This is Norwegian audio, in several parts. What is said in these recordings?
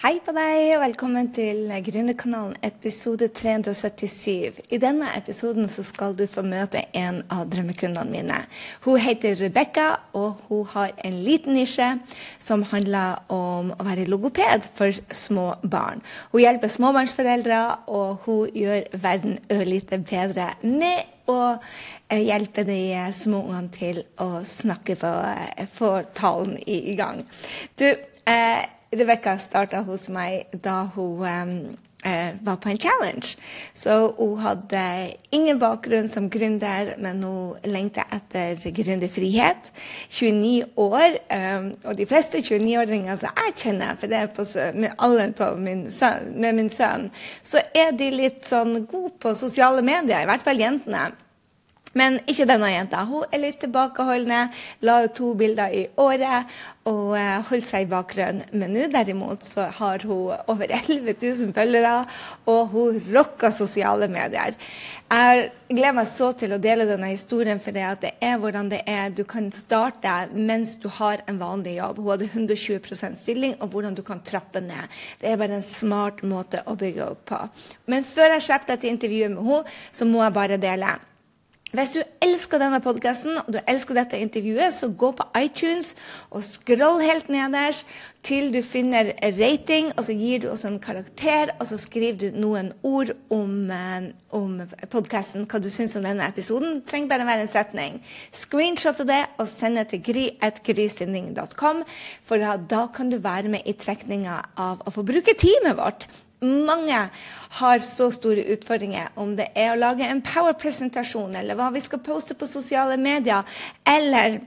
Hei på deg, og velkommen til Gründerkanalen episode 377. I denne episoden så skal du få møte en av drømmekundene mine. Hun heter Rebekka, og hun har en liten nisje som handler om å være logoped for små barn. Hun hjelper småbarnsforeldre, og hun gjør verden ørlite bedre med å eh, hjelpe de små ungene til å snakke på, få talen i gang. Du, eh, Rebekka starta hos meg da hun um, eh, var på en challenge. Så hun hadde ingen bakgrunn som gründer, men hun lengta etter gründerfrihet. 29 år. Um, og de fleste 29-åringer som jeg kjenner, for det er på, med alderen på min søn, med min sønn, så er de litt sånn gode på sosiale medier, i hvert fall jentene. Men ikke denne jenta. Hun er litt tilbakeholdende, la ut to bilder i året og uh, holdt seg i bakgrunnen. Men nå derimot så har hun over 11 000 følgere, og hun rocker sosiale medier. Jeg gleder meg så til å dele denne historien, for det, det er hvordan det er. Du kan starte mens du har en vanlig jobb. Hun hadde 120% stilling, og hvordan du kan trappe ned. Det er bare en smart måte å bygge opp på. Men før jeg slipper dette intervjuet med henne, så må jeg bare dele. Hvis du elsker denne podkasten og du elsker dette intervjuet, så gå på iTunes og scroll helt nederst til du finner rating, og så gir du oss en karakter, og så skriver du noen ord om, eh, om podkasten, hva du syns om denne episoden. Det trenger bare være en setning. Screenshotte det og send det til gry.grysending.com, for da kan du være med i trekninga av å få bruke teamet vårt mange har så store utfordringer, om det er å lage en power-presentasjon, eller hva vi skal poste på sosiale medier, eller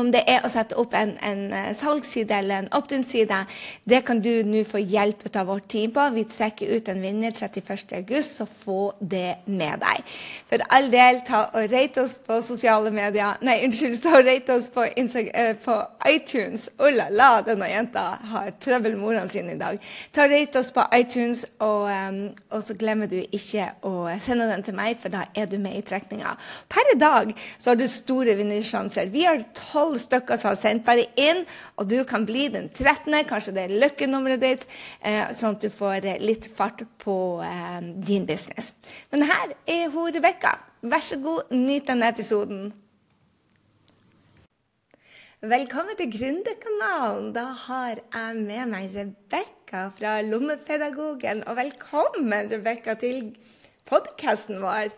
om det er å sette opp en, en eh, salgsside eller en opt-in-side, det kan du nå få hjelp av vårt team på. Vi trekker ut en vinner 31.8, så få det med deg. For all del, ta og rate oss på sosiale medier. Nei, unnskyld, ta og rate oss på, uh, på iTunes. Oh la la, denne jenta har trøbbel med ordene sine i dag. Ta og rate oss på iTunes, og, um, og, så glemmer du ikke å sende den til meg, for da er du med i trekninga. Per i dag så har du store vinnersjanser. Vi har tolv tolv stykker som har sendt bare inn, og du kan bli den 13., kanskje det er løkkenummeret ditt, eh, sånn at du får eh, litt fart på eh, din business. Men her er hun Rebekka. Vær så god, nyt denne episoden. Velkommen til Gründerkanalen. Da har jeg med meg Rebekka fra Lommepedagogen. Og velkommen, Rebekka, til podkasten vår.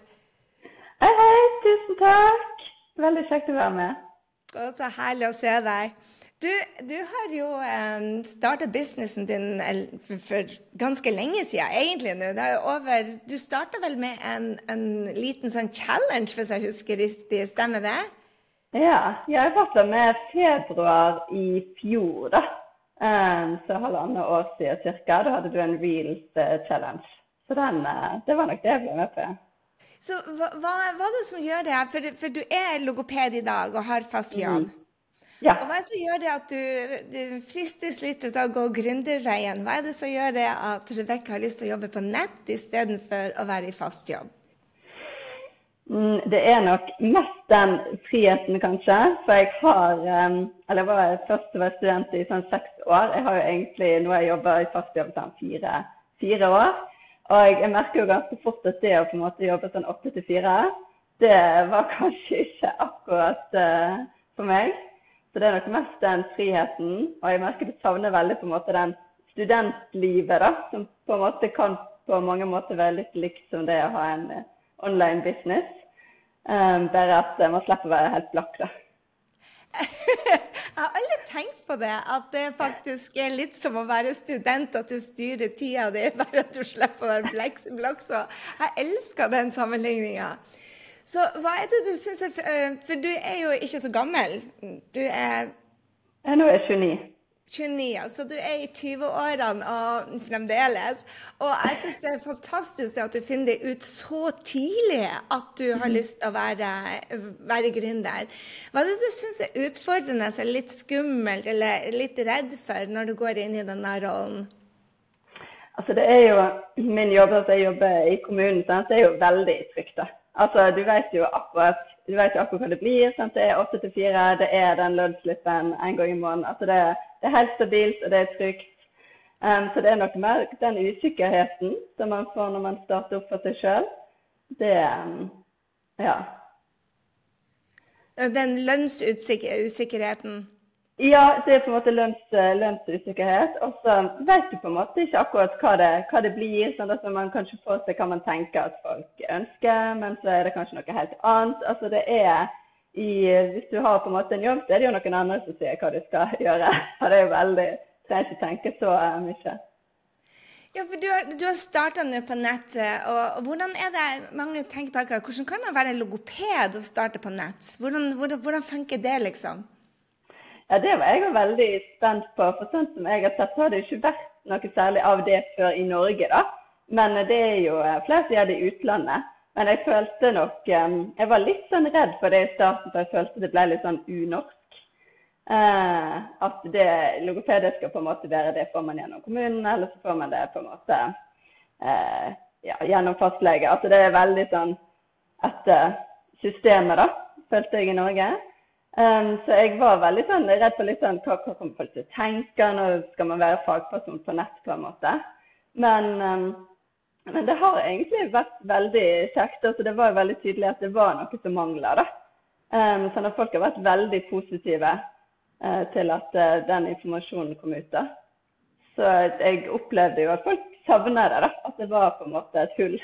Hei, hei. Tusen takk. Veldig kjekt å være med. Og så herlig å se deg. Du, du har jo um, starta businessen din for, ganske lenge siden, egentlig. nå. Det er over, du starta vel med en, en, liten sånn challenge, hvis jeg husker riktig. Stemmer det? Ja, jeg starta med februar i fjor, da. Um, så halvannet år siden ca. Da hadde du en reels uh, challenge. Så den, uh, det var nok det jeg ble med på. Så hva, hva, hva, er det som gjør det? For, for, du er logoped i dag og har fast jobb. Mm. Ja. Og hva er det som gjør det at du, du fristes litt til å gå gründerveien? Hva er det som gjør det at Rebekka har lyst til å jobbe på nett istedenfor å være i fast jobb? Mm, det er nok mest den friheten, kanskje. For jeg har um, Eller jeg var først var student i sånn seks år. Jeg har jo egentlig nå har jeg jobber i fast jobb sånn fire, fire år. Og jeg merker jo ganske fort at det å på en måte jobbe sånn åtte til fire, det var kanskje ikke akkurat uh, for meg. Så det er nok mest den friheten. Og jeg merker du savner veldig på en måte den studentlivet, da, som på en måte kan på mange måter være litt likt som det å ha en uh, online business. Um, bare at man slipper å være helt blakk, da. Jeg har aldri tenkt på det, at det faktisk er litt som å være student, at du styrer tida di, bare at du slipper å være blakk. Jeg elsker den sammenligninga. Så hva er det du syns er eh, For du er jo ikke så gammel. Du er Nå er jeg 29. 29, så du er i 20-årene og fremdeles. Og jeg syns det er fantastisk at du finner det ut så tidlig at du har mhm. lyst til å være, være gründer. Hva er det du syns er utfordrende, så litt skummelt eller litt redd for når du går inn i denne rollen? Altså det er jo Min jobb, at jeg jobber i kommunen, så det er jo veldig trygt. da. Altså, Du vet jo akkurat du vet jo akkurat hva det blir. Sant? Det er åtte til fire, det er den lønnsslippen en gang i måneden. Altså det, det, er helt stabilt, og det er trygt. Um, så det er nok mer den usikkerheten som man får når man starter opp for seg sjøl. Det um, Ja. Den lønnsusikkerheten? Ja, det er på en måte lønns, lønnsusikkerhet. Og så vet du på en måte ikke akkurat hva det, hva det blir. sånn at Man kan ikke få seg hva man tenker at folk ønsker, men så er det kanskje noe helt annet. Altså det er i, Hvis du har på en måte en jobb, så er det jo noen andre som sier hva du skal gjøre. Og det er jo veldig Trenger ikke tenke så mye. Ja, for Du har, du har starta nå på nett. og, Hvordan er det mange tenker på hvordan kan man være logoped og starte på nett? Hvordan, hvordan, hvordan funker det, liksom? Ja, Det var jeg veldig spent på. For sånn som jeg har sett, har det ikke vært noe særlig av det før i Norge. da. Men det er jo eh, flere som gjør det i utlandet. Men jeg følte nok Jeg var litt sånn redd for det i starten, for jeg følte det ble litt sånn unorsk. Eh, at det logopeder skal på en måte være det får man gjennom kommunen, eller så får man det på en måte eh, ja, gjennom fastlege. At det er veldig sånn etter systemet, da, følte jeg i Norge. Um, så jeg var veldig sånn, redd for litt sånn, hva, hva kommer folk til å tenke når skal man være fagperson på nett, på en måte. Men, um, men det har egentlig vært veldig kjekt. altså Det var veldig tydelig at det var noe som mangla. Um, sånn at folk har vært veldig positive uh, til at uh, den informasjonen kom ut. da. Så jeg opplevde jo at folk savna det. da, At det var på en måte et hull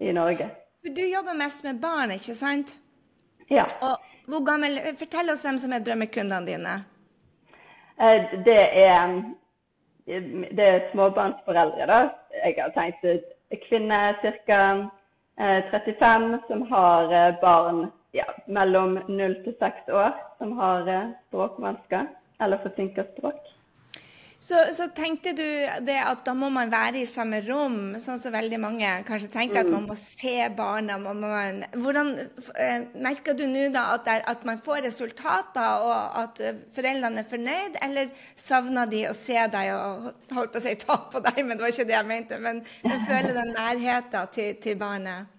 i Norge. Du jobber mest med barn, ikke sant? Ja. Og gammel, Fortell oss hvem som er drømmekundene dine. Uh, det er, det er småbarnsforeldre. da. Jeg har tenkt kvinner ca. 35 som har eh, barn ja, mellom 0 til 6 år som har eh, språkvansker eller forsinka språk. Så, så, tenkte du det at da må man være i samme rom, sånn som veldig mange kanskje tenker, at man mm. må se barna. Man, hvordan eh, Merker du nå da at, der, at, man får resultater, og at eh, foreldrene er fornøyd, eller savner de å se deg og holdt på å si ta på deg, men det var ikke det jeg mente, men, men føler den nærheten til, til barnet?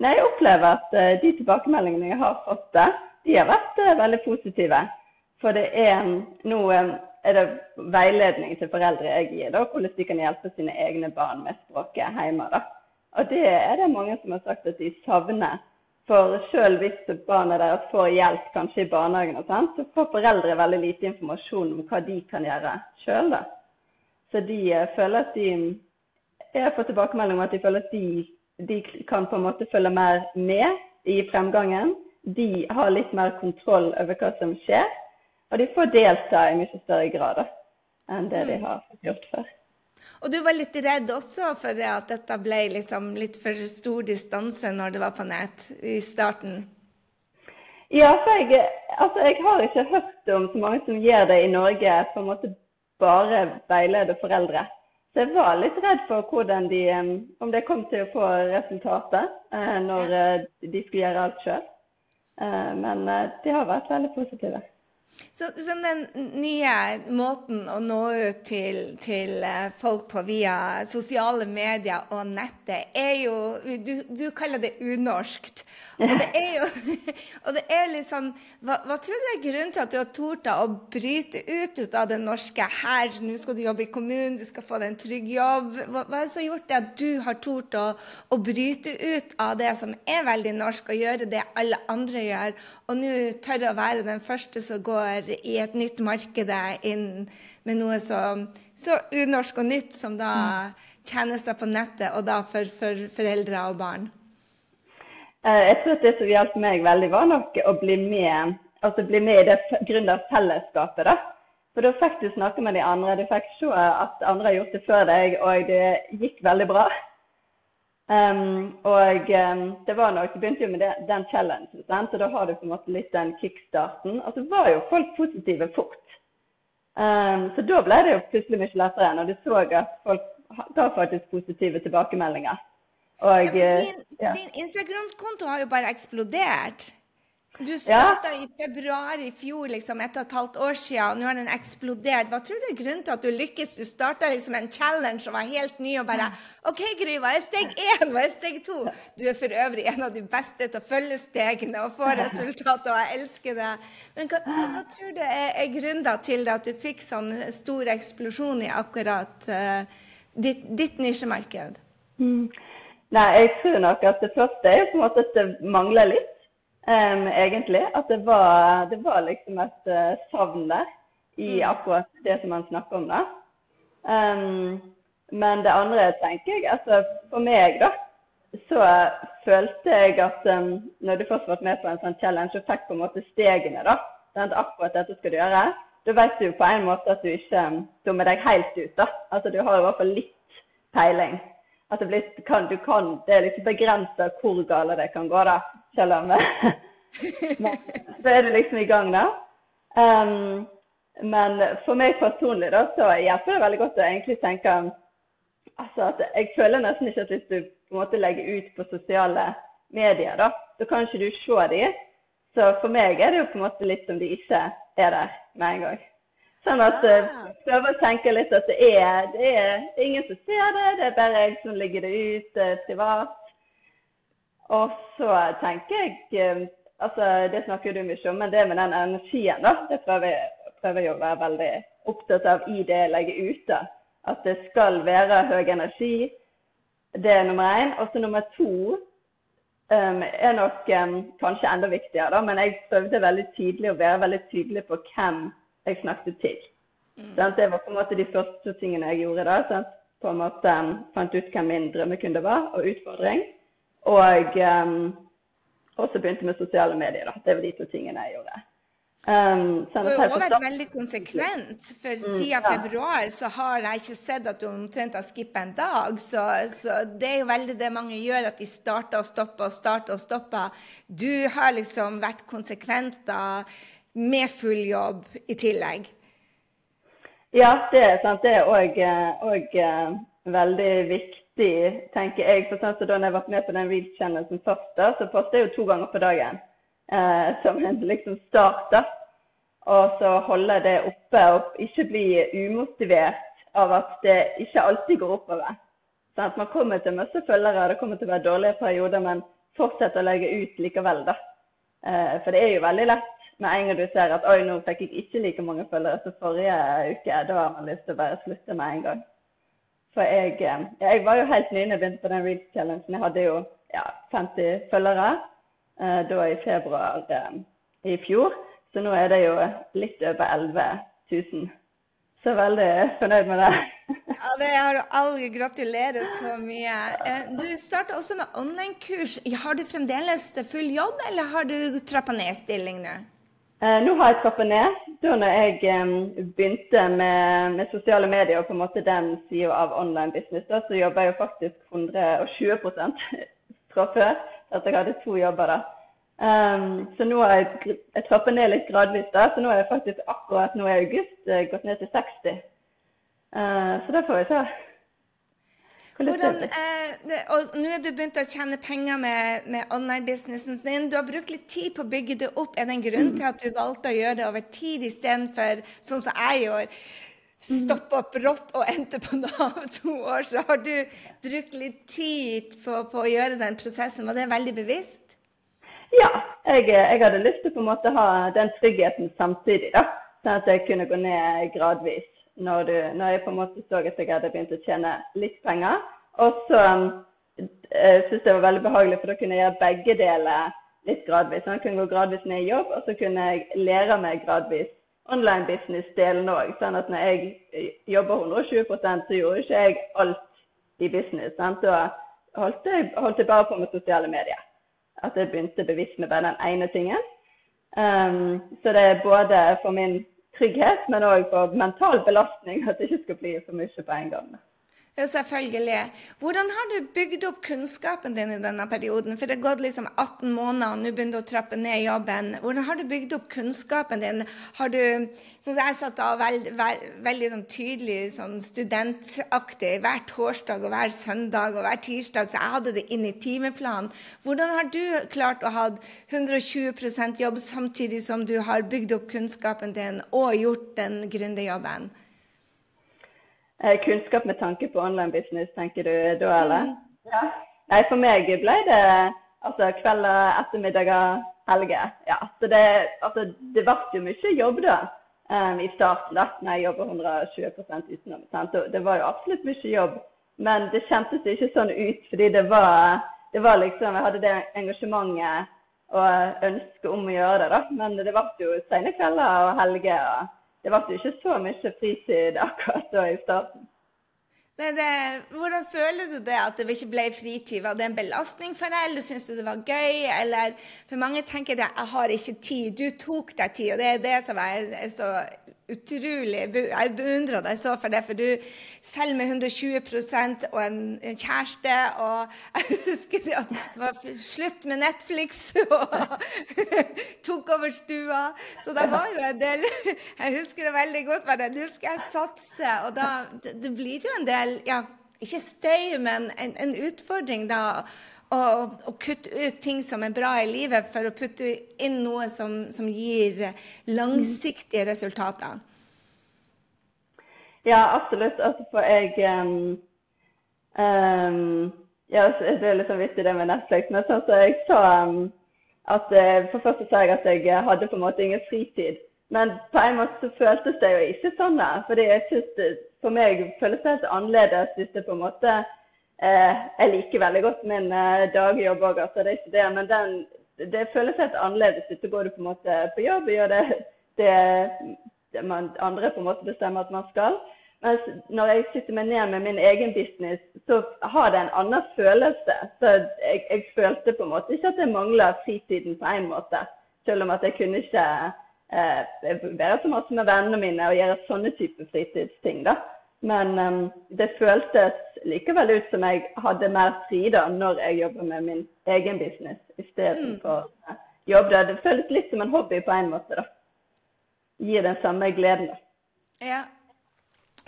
Nei, Jeg opplever at uh, de tilbakemeldingene jeg har fått, de har vært veldig positive. For det er noe er det veiledning til foreldre jeg gir, da, hvordan de kan hjelpe sine egne barn med språket hjemme. Da. Og det er det mange som har sagt at de savner. For selv hvis barna deres får hjelp kanskje i barnehagen, og sånt, så får foreldre veldig lite informasjon om hva de kan gjøre sjøl. Så de uh, føler at de Jeg fått tilbakemelding om at de føler at de, de kan på en måte følge mer med i fremgangen. De har litt mer kontroll over hva som skjer. Og de får delta i mye større grad enn det de mm. har gjort før. Og du var litt redd også for at dette ble liksom litt for stor distanse når det var på nett i starten? Ja, for jeg, altså jeg har ikke hørt om så mange som gjør det i Norge, på en måte bare veileder foreldre. Så jeg var litt redd for de, om det kom til å få resultater eh, når eh, de skulle gjøre alt sjøl. Eh, men de har vært veldig positive. Så, så, den nye måten å nå ut til, til, eh, folk på via sosiale medier og nettet, er jo Du, du kaller det unorskt. Og det er jo og det er litt sånn hva, hva, tror du er grunnen til at du har tort å bryte ut, ut av det norske her? Nå skal du jobbe i kommunen, du skal få deg en trygg jobb. Hva, hva er det som har gjort det at du har tort å, å bryte ut av det som er veldig norsk, og gjøre det alle andre gjør, og nå tørre å være den første som går går i et nytt marked inn med noe så, så unorsk og nytt som da mm. tjenester på nettet, og da for, for foreldre og barn? Eh, jeg tror at det som hjalp meg veldig, var nok å bli med, altså bli med i det gründerfellesskapet. da. For da fikk du snakke med de andre. Du fikk se at andre har gjort det før deg, og det gikk veldig bra. Um, og um, det var nok, det begynte jo med det, den challengen, sant? og da har du på en måte litt den kickstarten. Og så var jo folk positive fort. Um, så da ble det jo plutselig mye lettere når du så at folk ga faktisk positive tilbakemeldinger. Og, ja, din, ja. din Instagram-konto har jo bare eksplodert. Du starta ja. i februar i fjor, liksom, ett og et halvt år siden, og nå har den eksplodert. Hva tror du er grunnen til at du lykkes? Du starta liksom en challenge og var helt ny og bare OK, Gry, hva er steg én? Hva er steg to? Du er for øvrig en av de beste til å følge stegene og få resultater, og jeg elsker det. Men hva, hva tror du er, er grunnen til at du fikk sånn stor eksplosjon i akkurat uh, ditt, ditt nisjemarked? Mm. Nei, jeg tror nok at det første er på en måte at det mangler litt um, egentlig. At det var, det var liksom et uh, savn der i mm. akkurat det som han snakker om. da. Um, men det andre tenker jeg, altså for meg, da, så følte jeg at um, når du først var med på en sånn challenge og fikk på en måte stegene, da, at akkurat dette skal du gjøre, da vet du på en måte at du ikke dummer deg helt ut. da. Altså Du har i hvert fall litt peiling. At det, blir, kan, du kan, det er liksom begrensa hvor gale det kan gå, da selv om Men så er du liksom i gang, da. Um, men for meg personlig da, så hjelper det veldig godt å egentlig tenke altså at Jeg føler nesten ikke at hvis du på en måte legger ut på sosiale medier, da, så kan ikke du se dem. Så for meg er det jo på en måte litt som de ikke er der med en gang. Sånn at jeg uh, ah. prøver å tenke litt at det er, det er, ingen som ser det, det er bare jeg som legger det ut uh, privat. Og så tenker jeg eh, altså Det snakker du mye om, men det med den energien, da, det prøver jeg, prøver jeg å være veldig opptatt av i det jeg legger ut. da. At det skal være høy energi. Det er nummer én. Og så nummer to um, er nok um, kanskje enda viktigere, da, men jeg prøvde veldig tydelig å være veldig tydelig på hvem jeg snakket til. Mm. Det var på en måte de første tingene jeg gjorde da. Sant? På en måte um, Fant ut hvem min drømmekunde var, og utfordring. Og um, også begynte med sosiale medier. Da. Det var de to tingene jeg gjorde. Um, du har også vært veldig konsekvent, for mm, siden ja. februar så har jeg ikke sett at du omtrent har skippa en dag. Så, så, det er jo veldig det mange gjør, at de starter og stopper og starter og stopper. Du har liksom vært konsekvent da, med full jobb i tillegg. Ja, det er sant. Det er òg uh, veldig viktig, tenker jeg. For sånn, så da jeg var med på den Reels-kjennelsen først, da, så postet jeg jo to ganger på dagen. Eh, som en liksom start. da. Og så holde det oppe og ikke bli umotivert av at det ikke alltid går oppover. Sånn at man kommer til masse følgere, det kommer til å være dårlige perioder, men fortsett å legge ut likevel, da. Eh, for det er jo veldig lett med en gang du ser at oi, nå fikk jeg ikke like mange følgere som forrige uke. Da har man lyst til å bare slutte med en gang. For jeg, eh, jeg var jo helt ny da jeg begynte på den Reels Challengen. Jeg hadde jo ja, 50 følgere uh, da i februar uh, i fjor. Så nå er det jo litt over 11 000. Så veldig fornøyd med det. ja, det har du aldri. Gratulerer så mye. Du starta også med online-kurs. Har du fremdeles full jobb, eller har du trappa ned stilling nå? Eh, nå har jeg trappet ned. Da når jeg eh, begynte med, med, sosiale medier og på en måte den sida av online business, da, så jobba jeg jo faktisk 120 fra før. At jeg hadde to jobber da. Um, så nå har jeg, jeg trappet ned litt gradvis. da, Så nå er jeg faktisk akkurat nå i august uh, gått ned til 60. Uh, så det får vi se. Hvordan, eh, og Nå er du begynt å tjene penger med, med online-businessen din. Du har brukt litt tid på å bygge det opp. Er det en grunn til at du valgte å gjøre det over tid istedenfor sånn som jeg gjorde? Stoppe opp brått og endte på Nav to år. Så har du brukt litt tid på, på å gjøre den prosessen. Var det veldig bevisst? Ja, jeg, jeg hadde lyst til på en måte å ha den tryggheten samtidig. da, Sånn at jeg kunne gå ned gradvis når, du, når, jeg på en måte så at jeg hadde begynt å tjene litt penger. Og så um, eh, syntes jeg det var veldig behagelig, for da kunne jeg gjøre begge deler litt gradvis. Jeg kunne gå gradvis ned i jobb, og så kunne jeg lære meg gradvis online business-delen òg. Sånn at når jeg eh, jobber 120% så gjorde ikke jeg alt i business. Sant? Da holdt jeg, holdt jeg bare på med sosiale medier. At jeg begynte bevisst med bare den ene tingen. Um, så det er både for min trygghet, men òg for mental belastning. At det ikke skal bli for mye på en gang. Ja, selvfølgelig. Hvordan har du bygd opp kunnskapen din i denne perioden? For det har gått liksom 18 måneder, og nå begynner du å trappe ned jobben. Hvordan har du bygd opp kunnskapen din? Har du, som jeg satt av veld, veld, veldig sånn tydelig sånn studentaktig hver torsdag og hver søndag og hver tirsdag, så jeg hadde det inn i timeplanen. Hvordan har du klart å ha 120% jobb samtidig som du har bygd opp kunnskapen din og gjort den gründerjobben? Eh, kunnskap med tanke på online business, tenker du da, eller? Mm. Ja. Nei, for meg ble det altså kvelder, ettermiddager, helger. Ja, så det, altså, det ble jo mye jobb da um, i starten, da når jeg jobber 120 utenom. Sant? Det var jo absolutt mye jobb, men det kjentes ikke sånn ut. fordi det var, det var liksom, Jeg hadde det engasjementet og ønsket om å gjøre det, da. Men det ble jo sene kvelder og helger. og det ble ikke så mye fritid akkurat da i starten. Det, det, hvordan føler du det at det ikke ble fritid? Var det en belastning for deg, eller syns du det var gøy? Eller, for mange tenker at jeg har ikke tid. Du tok deg tid, og det er det som er så utrolig Jeg beundrer deg så for det, for du selv med 120% og en, kjæreste og Jeg husker det at det var slutt med Netflix og tok over stua. Så det var jo en del Jeg husker det veldig godt. bare Nå skal jeg satse. Og da det, det blir jo en del ja, ikke støy, men en, en utfordring da å, kutte ut ting som er bra i livet, for å putte inn noe som, som gir langsiktige resultater. Ja, absolutt. Altså, for jeg um, um, ja, Det er litt sånn vittig det med Netflix, men sånn så jeg sa um, at uh, For først sa jeg at jeg hadde på en måte ingen fritid. Men på en måte så føltes det jo ikke sånn. fordi jeg synes For meg føles det helt annerledes hvis det på en måte Eh, jeg liker veldig godt min eh, dagjobb òg, altså. Det er ikke det. Men den, det føles helt annerledes du går på en måte på jobb og gjør det, det, det man andre på en måte bestemmer at man skal. Mens når jeg sitter meg ned med min egen business, så har det en annen følelse. Så jeg, jeg følte på en måte ikke at jeg mangla fritiden på en måte. Selv om at jeg kunne ikke eh, være så masse med vennene mine og gjøre sånne type fritidsting. da. Men um, det føltes likevel ut som jeg hadde mer fri da når jeg jobber med min egen business istedenfor mm. jobb. Det føles litt som en hobby på en måte. da. Gir den samme gleden. Ja,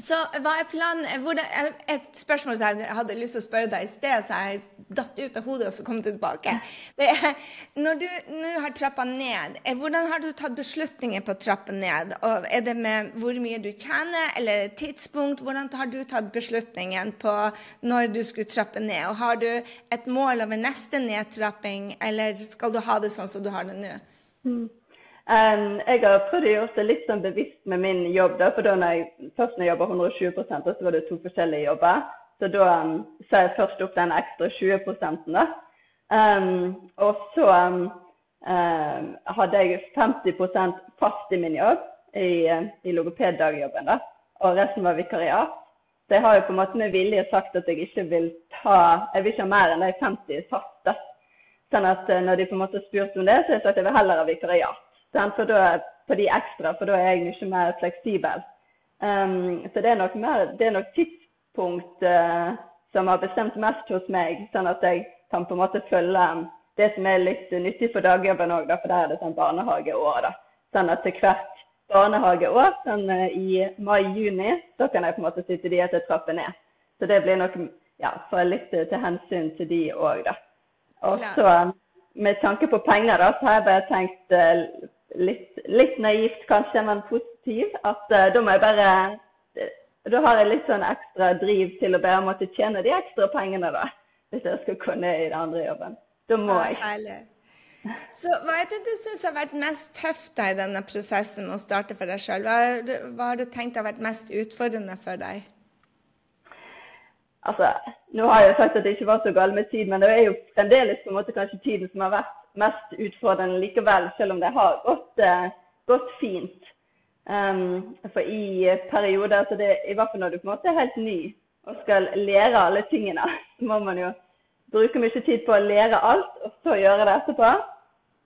så hva er planen? Hvordan, et spørsmål som jeg hadde lyst til å spørre deg i sted, så jeg datt ut av hodet og så kom tilbake. Det er, når du nå har trappa ned, eh, hvordan har du tatt beslutninger på å trappe ned? Og er det med hvor mye du tjener, eller tidspunkt? Hvordan har du tatt beslutningen på når du skulle trappe ned? Og har du et mål over neste nedtrapping, eller skal du ha det sånn som du har det nå? Mm. Um, jeg har prøvd å gjøre det litt sånn bevisst med min jobb. da, for da når jeg, Først når jeg jobba 120% så var det to forskjellige jobber. Så da um, sa jeg først opp den ekstra 20 da. Um, og så um, hadde jeg 50% fast i min jobb, i, i logopeddagjobben. da, Og resten var vikariat. Så jeg har jo på en måte med vilje sagt at jeg ikke vil ta Jeg vil ikke ha mer enn de 50 fast. da. Sånn at når de på en måte spurte om det, så har jeg sagt at jeg vil heller ha vikariat. Da, på de ekstra, for da er jeg mye mer fleksibel. Um, så det er nok, mer, det er nok tidspunkt uh, som har bestemt mest hos meg, sånn at jeg kan på en måte følge det som er litt nyttig for dagjobben òg, for der er det sånn barnehageår. da. Sånn at til hvert barnehageår, sånn uh, i mai-juni, så kan jeg på en måte sitte de etter trappen ned. Så det blir nok ja, for litt uh, til hensyn til de òg, da. Og så med tanke på penger, da, så har jeg bare tenkt litt, litt, naivt kanskje, men positiv. At uh, da må jeg bare Da har jeg litt sånn ekstra driv til å bare måtte tjene de ekstra pengene, da. Hvis jeg skal kunne i den andre jobben. Da må jeg. Herlig. Så hva er det du syns har vært mest tøft da i denne prosessen med å starte for deg sjøl? Hva, hva, har du tenkt har vært mest utfordrende for deg? Altså, nå har jeg jo sagt at det ikke var så galt med tid, men det er jo fremdeles på en måte kanskje tiden som har vært mest utfordrende likevel, selv om det har gått, uh, gått fint. Um, for i perioder, altså det, i hvert fall når du på en måte er helt ny og skal lære alle tingene, så må man jo bruke mye tid på å lære alt, og så gjøre det etterpå.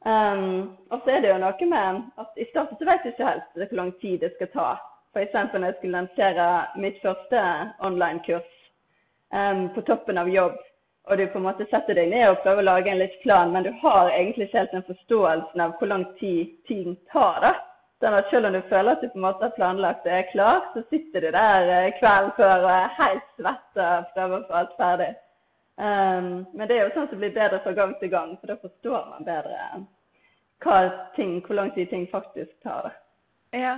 Um, og så er det jo noe med at i starten så vet du ikke helt hvor lang tid det skal ta. F.eks. når jeg skulle lansere mitt første online-kurs um, på toppen av jobb, og du på en måte setter deg ned og prøver å lage en litt plan, men du har egentlig ikke helt den forståelsen av hvor lang tid ting tar. da. Sånn at Selv om du føler at du på en måte har planlagt og er klar, så sitter du der eh, kvelden før og er helt svett og prøver å få alt ferdig. Um, men det er jo sånn som blir bedre fra gang til gang, for da forstår man bedre hva ting, hvor lang tid ting faktisk tar. Da. Ja.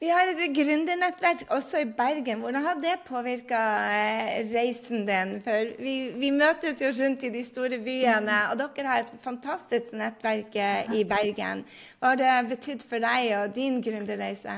Vi har et gründernettverk også i Bergen. Hvordan har det påvirka eh, reisen din? For vi, vi, møtes jo rundt i de store byene, og dere har et fantastisk nettverk eh, i Bergen. Hva har det betydd for deg og din gründerreise?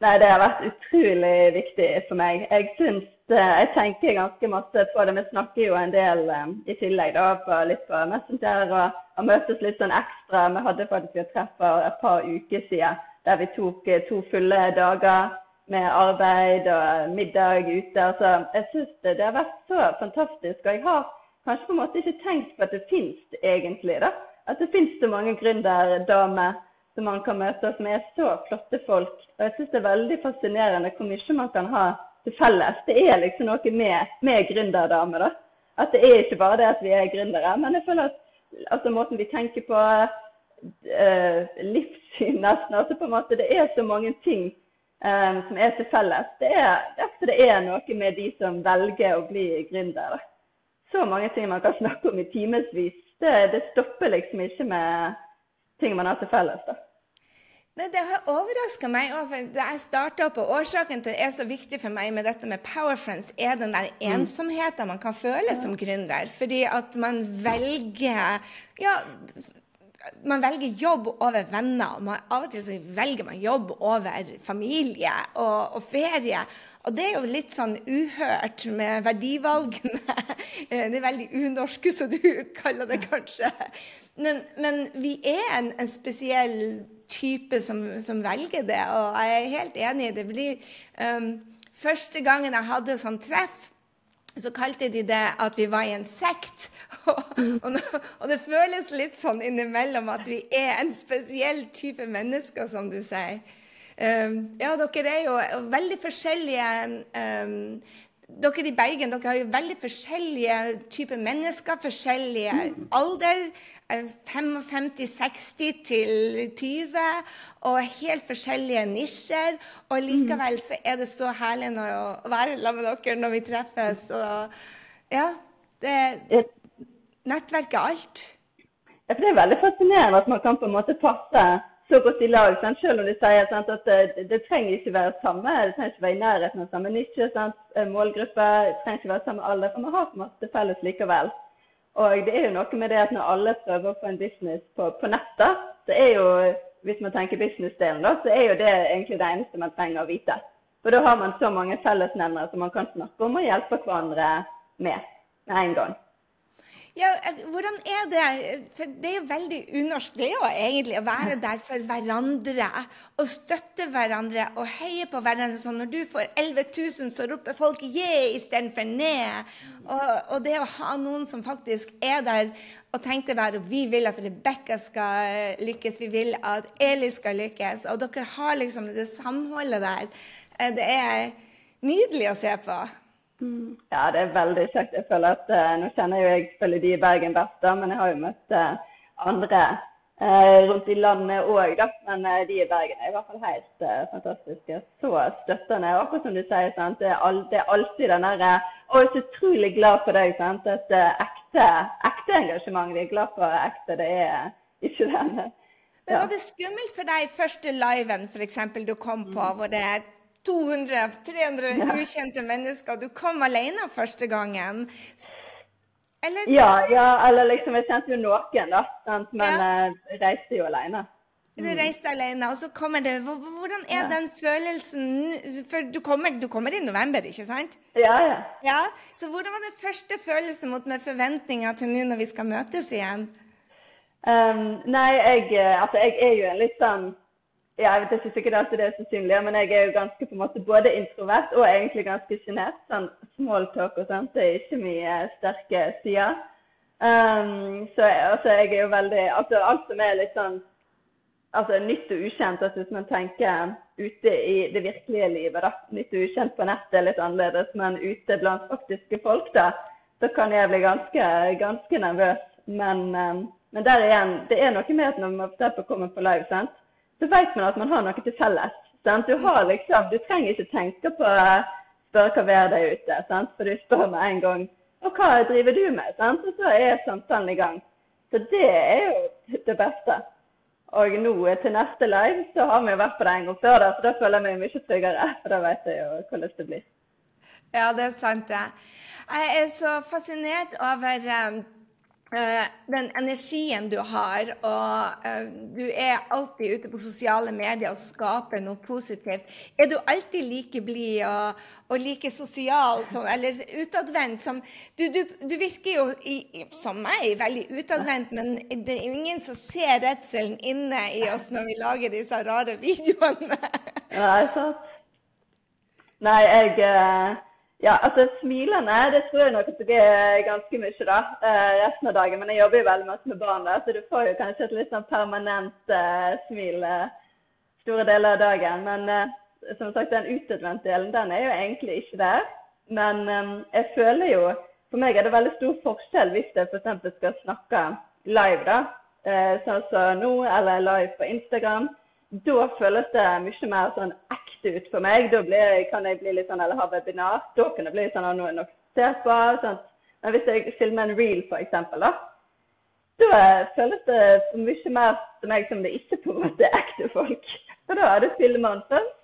Nei, Det har vært utrolig viktig for meg. Jeg syns eh, jeg tenker ganske masse på det. Vi snakker jo en del i tillegg da, på, litt på Messenger og, og møtes litt sånn ekstra. Vi hadde faktisk et treff for et par uker siden der vi tok eh, to fulle dager med arbeid og middag ute. Altså, jeg syns det, det, har vært så fantastisk. Og jeg har kanskje på en måte ikke tenkt på at det finnes egentlig. da. At det finnes så mange gründerdamer som man kan møte, som er så flotte folk. Og jeg syns det er veldig fascinerende hvor mye man kan ha til felles. Det er liksom noe med, med gründerdamer. da. At det er ikke bare det at vi er gründere, men jeg føler at altså, måten vi tenker på, livssyn, nesten. Altså på en måte, Det er så mange ting um, som er til felles. Det er, derfor det er noe med de som velger å bli gründere. Så mange ting man kan snakke om i timevis. Det, det stopper liksom ikke med ting man har til felles. da. Det, det har overraska meg òg. Da jeg starta opp, og årsaken til det er så viktig for meg med dette med Power Friends, er den der mm. ensomheten man kan føle som gründer. Fordi at man velger ja, man velger jobb over venner. Man, av og til så velger man jobb over familie og, og, ferie. Og det er jo litt sånn uhørt med verdivalgene. Det er veldig unorske, som du kaller det kanskje. Men, men vi er en, en spesiell type som, som, velger det, og jeg er helt enig. Det blir um, Første gangen jeg hadde sånn treff så kalte de det at vi var i en sekt. Og, og, og, det føles litt sånn innimellom at vi er en spesiell type mennesker, som du sier. Um, ja, dere er jo veldig forskjellige um, dere i Bergen dere har jo veldig forskjellige typer mennesker, forskjellige alder. 55-60 eh, til 20, og helt forskjellige nisjer. Og likevel så er det så herlig å være sammen med dere når vi treffes. Og ja, det Nettverket er alt. Ja, for det er veldig fascinerende at man kan på en måte passe så godt i lag. Sant? Selv om du sier sant, at det, det, trenger ikke være samme, det trenger ikke være i nærheten av samme nisje, sant? Eh, målgruppe, det trenger ikke være samme alder, for vi har måte felles likevel. Og det er jo noe med det at når alle prøver å få en business på, på nettet, så er jo, hvis man tenker businessdelen, da, så er jo det egentlig det eneste man trenger å vite. For da har man så mange fellesnevnere som man kan snakke om og hjelpe hverandre med med en gang. Ja, hvordan er det? For det er jo veldig unorsk det jo egentlig å være der for hverandre. Og støtte hverandre og heie på hverandre. Så når du får 11 000, så roper folk 'yeah' istedenfor 'ned'. Og, og, det å ha noen som faktisk er der og tenkte bare vi vil at Rebekka skal lykkes, vi vil at Eli skal lykkes. Og dere har liksom det samholdet der. Eh, det er nydelig å se på. Mm. Ja, det er veldig kjekt. Jeg føler at uh, Nå kjenner jo jeg selvfølgelig de i Bergen best, da, men jeg har jo møtt uh, andre uh, rundt i landet òg. Men de i Bergen er i hvert fall helt fantastiske. Så støttende. Og akkurat som du sier, sant? Det, er all, det er alltid den derre Å, jeg er så utrolig glad for deg. sant? Et ekte, ekte engasjement. Vi er glad for ekte. Det er ikke den men var det skummelt for deg første liven f.eks. du kom på, mm. hvor det er 200-300 ja. ukjente mennesker. Du kom alene første gangen. Eller? Ja, ja, eller liksom Jeg kjente jo noen, da. Men ja. jeg reiste jo alene. Du mm. reiste alene, og så kommer det Hvordan er den følelsen For du kommer, du kommer, i november, ikke sant? Ja, ja. ja så hvordan var den første følelsen mot med forventninger til nå når vi skal møtes igjen? Um, nei, jeg, eh, altså, jeg er jo en litt sånn ja, jeg vet ikke sikkert alltid det er så synlig, men jeg er jo ganske på en måte både introvert og egentlig ganske sjenert. Sånn smalltalk og sånt, det er ikke mye sterke sider. Um, så altså, jeg er jo veldig Altså alt som er litt sånn altså nytt og ukjent, altså hvis man tenker ute i det virkelige livet. da. og ukjent på nettet er litt annerledes, men ute blant faktiske folk, da, så kan jeg bli ganske, ganske nervøs. Men, um, men, der igjen, det er noe med at når man for kommer på live, sant? Så vet man at man har noe til felles. Sant? Du, har liksom, du trenger ikke tenke på å spørre hva været er ute, sant? for du spør med en gang og hva driver du med? Sant? Og så er samtalen i gang. Så det er jo det beste. Og nå til neste live så har vi vært på det en gang før, da, så da føler jeg meg mye tryggere. For da vet jeg jo hvordan det blir. Ja, det er sant, det. Jeg er så fascinert over uh, den energien du har. Og uh, du er alltid ute på sosiale medier og skaper noe positivt. Er du alltid like blid og, og, like sosial som, eller utadvendt som du, du, du, virker jo i, som meg veldig utadvendt, men det er ingen som ser redselen inne i oss når vi lager disse rare videoene. Nei, sant. Nei, jeg uh ja, altså smilende, det tror jeg nok at det er ganske mye da, eh, resten av dagen. Men jeg jobber jo veldig mye med barn, da, så du får jo kanskje et litt sånn permanent uh, smil uh, store deler av dagen. Men uh, som sagt, den utadvendte delen, den er jo egentlig ikke der. Men um, jeg føler jo For meg er det veldig stor forskjell hvis jeg f.eks. skal snakke live, da. sånn som nå, eller live på Instagram. Da føles det mye mer sånn ekte ut for meg. Da blir, kan jeg bli litt sånn, eller ha webinar. Da kan det bli sånn at noen ser på. Sånn. Men hvis jeg filmer en reel, f.eks., da, da føles det mye mer som meg som det ikke på en måte er ekte folk. For da har du filmen først,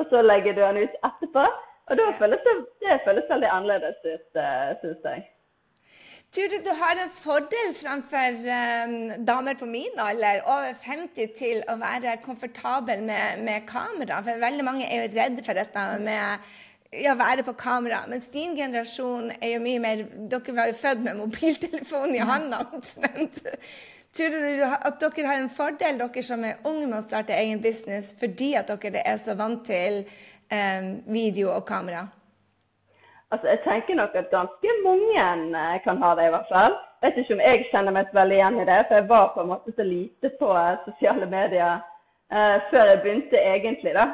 og så legger du den ut etterpå. Og da føles det, det føles veldig annerledes ut, eh, syns jeg. Tror du du har en fordel framfor um, damer på min alder, over 50, til å være komfortabel med, med, kamera? For veldig mange er jo redde for dette med å være på kamera. Mens din generasjon er jo mye mer Dere var jo født med mobiltelefon i hånda omtrent. Tror du at dere har en fordel, dere som er unge med å starte egen business, fordi at dere er så vant til um, video og kamera? Altså, Jeg tenker nok at ganske mange eh, kan ha det, i hvert fall. Jeg vet ikke om jeg kjenner meg veldig igjen i det, for jeg var på en måte så lite på eh, sosiale medier eh, før jeg begynte egentlig. da.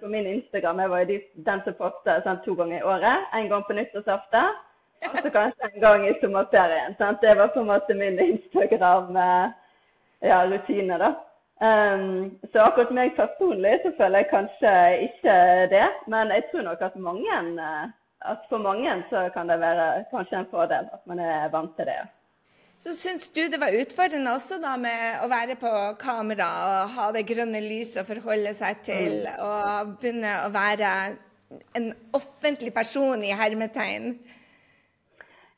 På min Instagram jeg var jo den som postet sånn, to ganger i året. En gang på nyttårsaften, og så kanskje en gang i sommerferien. Sant? Det var på en måte min Instagram-rutine. da. Um, så akkurat meg personlig så føler jeg kanskje ikke det, men jeg tror nok at mange at for mange så kan det være kanskje en fordel at man er vant til det. Så syns du det var utfordrende også da med å være på kamera og ha det grønne lyset å forholde seg til, mm. og begynne å være en offentlig person i hermetegn?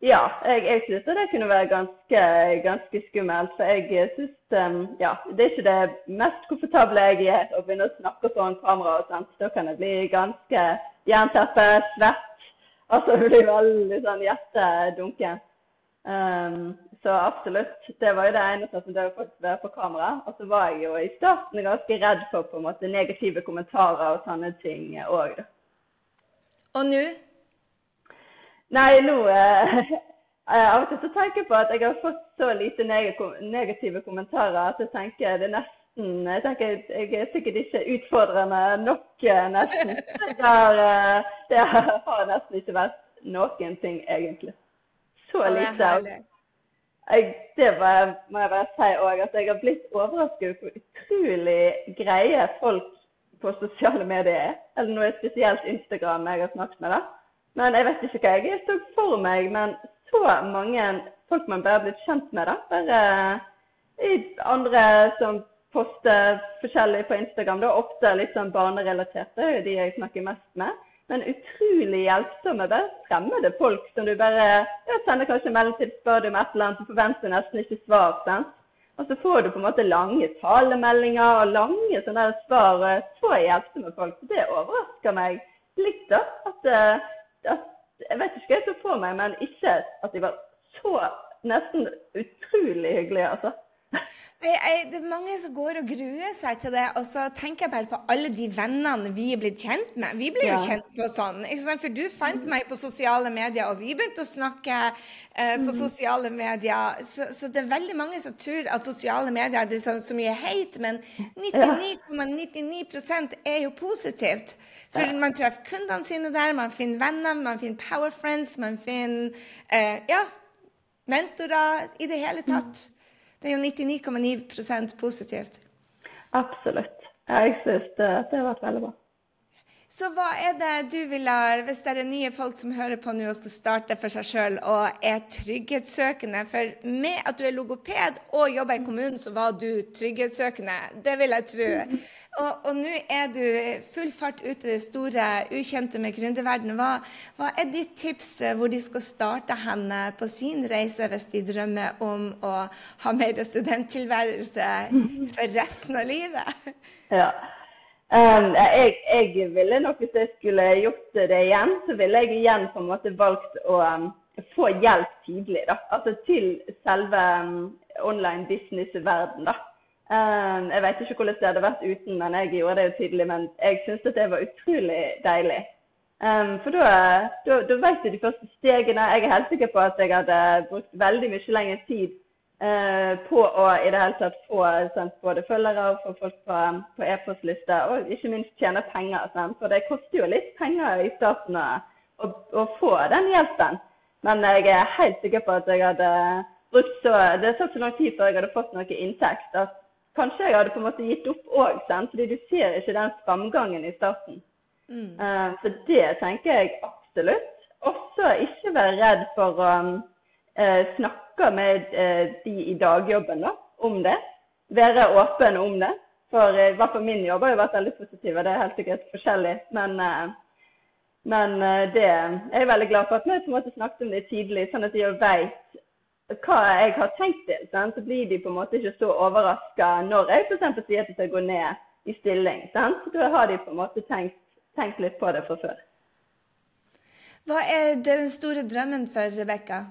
Ja, jeg, jeg syns det kunne være ganske, ganske skummelt. For jeg syns um, ja, det er ikke det mest komfortable jeg er å begynne å snakke foran kamera. og sånt. Da kan jeg bli ganske jernteppe, svett Altså, det blir veldig sånn hjertedunken. Um, så absolutt. Det var jo det eneste som døde å være på kamera. Og så var jeg jo i starten ganske redd for på en måte negative kommentarer og sånne ting òg. Og nå? Nei, nå eh, Av og til så tenker jeg på at jeg har fått så lite negative kommentarer at jeg tenker det nesten nesten Jeg tenker jeg er sikkert ikke utfordrende nok, eh, nesten. Der, eh, det har nesten ikke vært noen ting, egentlig. Så lite. Jeg, det var, må jeg bare si òg, at jeg har blitt overrasket over hvor utrolig greie folk på sosiale medier er. Eller nå er spesielt Instagram jeg har snakket med. da. Men jeg vet ikke hva jeg så for meg. Men så mange folk man bare har blitt kjent med. da. Bare i andre som poster forskjellig på Instagram. Er ofte litt sånn barnerelaterte, de jeg snakker mest med. Men utrolig hjelpsomme, bare fremmede folk som du bare ja, sender kanskje melding til, spør du om et eller annet, og forventer nesten ikke svar. sant? Og så får du på en måte lange talemeldinger og lange sånne svar. Så hjelpsomme folk. Det overrasker meg litt, da. At, eh, at, jeg vet ikke hva jeg så for meg, men ikke at de var så nesten utrolig hyggelige, altså. Jeg, jeg, det er mange som går og gruer seg til det, og så tenker jeg bare på alle de vennene vi er blitt kjent med. Vi ble jo kjent på sånn. For du fant meg på sosiale medier, og vi begynte å snakke eh, på mm. sosiale medier. Så, så, det er veldig mange som tror at sosiale medier er så, så mye hate, men 99,99 ,99 er jo positivt. For man treffer kundene sine der, man finner venner, man finner power friends, man finner eh, ja, mentorer i det hele tatt. Det er jo 99,9% positivt. Absolutt. Jeg syns det, det har vært veldig bra. Så hva er det du vil ha, hvis det er nye folk som hører på nå og skal starte for seg sjøl og er trygghetssøkende? For med at du er logoped og jobber i kommunen, så var du trygghetssøkende. Det vil jeg tro. Og, og nå er du full fart ut i det store, ukjente med gründerverdenen. Hva, hva, er ditt tips eh, hvor de skal starte henne på sin reise hvis de drømmer om å ha mer studenttilværelse for resten av livet? Ja. Um, jeg, jeg, ville nok, hvis jeg skulle gjort det igjen, så ville jeg igjen på en måte valgt å um, få hjelp tidlig. da, Altså til selve um, online business-verden. da. Um, jeg vet ikke hvordan det hadde vært uten, men jeg gjorde det jo tydelig. Men jeg syns at det var utrolig deilig. Um, for da, da, da vet du de første stegene. Jeg er helt sikker på at jeg hadde brukt veldig mye lengre tid uh, på å i det hele tatt få sendt både følgere og få folk på, på e-postliste, og ikke minst tjene penger. Sant? For det koster jo litt penger i starten å, å, å få den hjelpen. Men jeg er helt sikker på at jeg hadde brukt så Det tok så lang tid før jeg hadde fått noe inntekt. at kanskje jeg hadde på en måte gitt opp òg, fordi du ser ikke den framgangen i starten. Mm. Uh, så det tenker jeg absolutt. Også ikke være redd for å uh, snakke med uh, de i dagjobben da, om det. Være åpen om det. For i hvert fall min jobb har jo vært veldig positiv, og det er helt sikkert forskjellig. Men, men det er jeg veldig glad for at vi på en måte snakket om det tidlig, sånn at de vet hva jeg har tenkt til, sant? så blir de på en måte ikke så overraska når jeg f.eks. sier at de skal gå ned i stilling. Sant? Da har de på en måte tenkt, tenkt litt på det fra før. Hva er den store drømmen for Rebekka?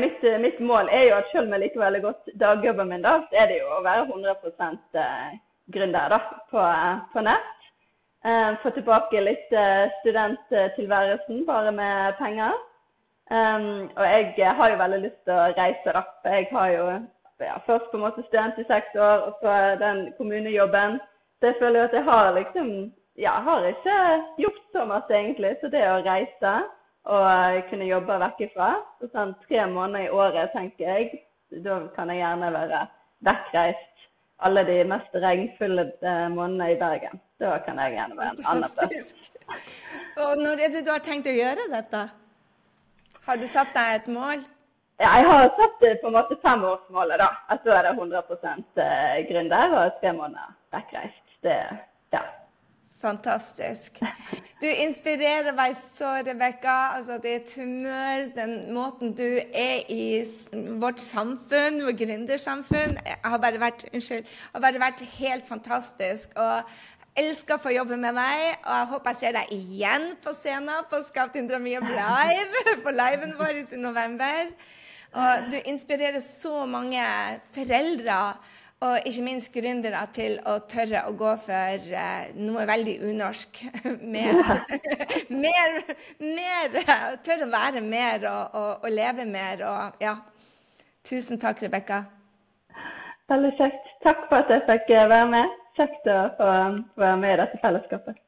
Mitt, mitt, mål er jo at selv om jeg liker veldig godt dagjobben min, da, så er det jo å være 100 eh, gründer da, på, på nett. Eh, få tilbake litt eh, studenttilværelsen bare med penger. Um, og jeg har jo veldig lyst til å reise, da. Jeg har jo ja, først på en måte student i seks år, og så den kommunejobben. Så jeg føler jo at jeg har liksom Ja, har ikke gjort så masse, egentlig. Så det å reise og kunne jobbe vekk ifra så sånn tre måneder i året, tenker jeg, da kan jeg gjerne være vekkreist alle de mest regnfulle eh, månedene i Bergen. Da kan jeg gjerne være en annen plass. Og når er det du har tenkt å gjøre dette? Har du satt deg et mål? Ja, jeg har satt på en måte femårsmålet, da. At da er det 100 eh, gründer og tre måneder vekkreist. Det, ja. Fantastisk. Du inspirerer meg så, Rebekka. Altså, ditt humør, den måten du er i vårt samfunn, vårt gründersamfunn, har bare vært, unnskyld, har bare vært helt fantastisk. Og elsker å få jobbe med deg, og jeg håper jeg ser deg igjen på scenen på Skap din drøm jobb live, på liven vår i november. Og du inspirerer så mange foreldre og ikke minst gründere til å tørre å gå for uh, noe veldig unorsk. mer, mer, mer Tørre å være mer og, og, og, leve mer. Og ja. Tusen takk, Rebekka. Veldig kjekt. Takk for at jeg fikk være med kjekt å få være med i dette fellesskapet.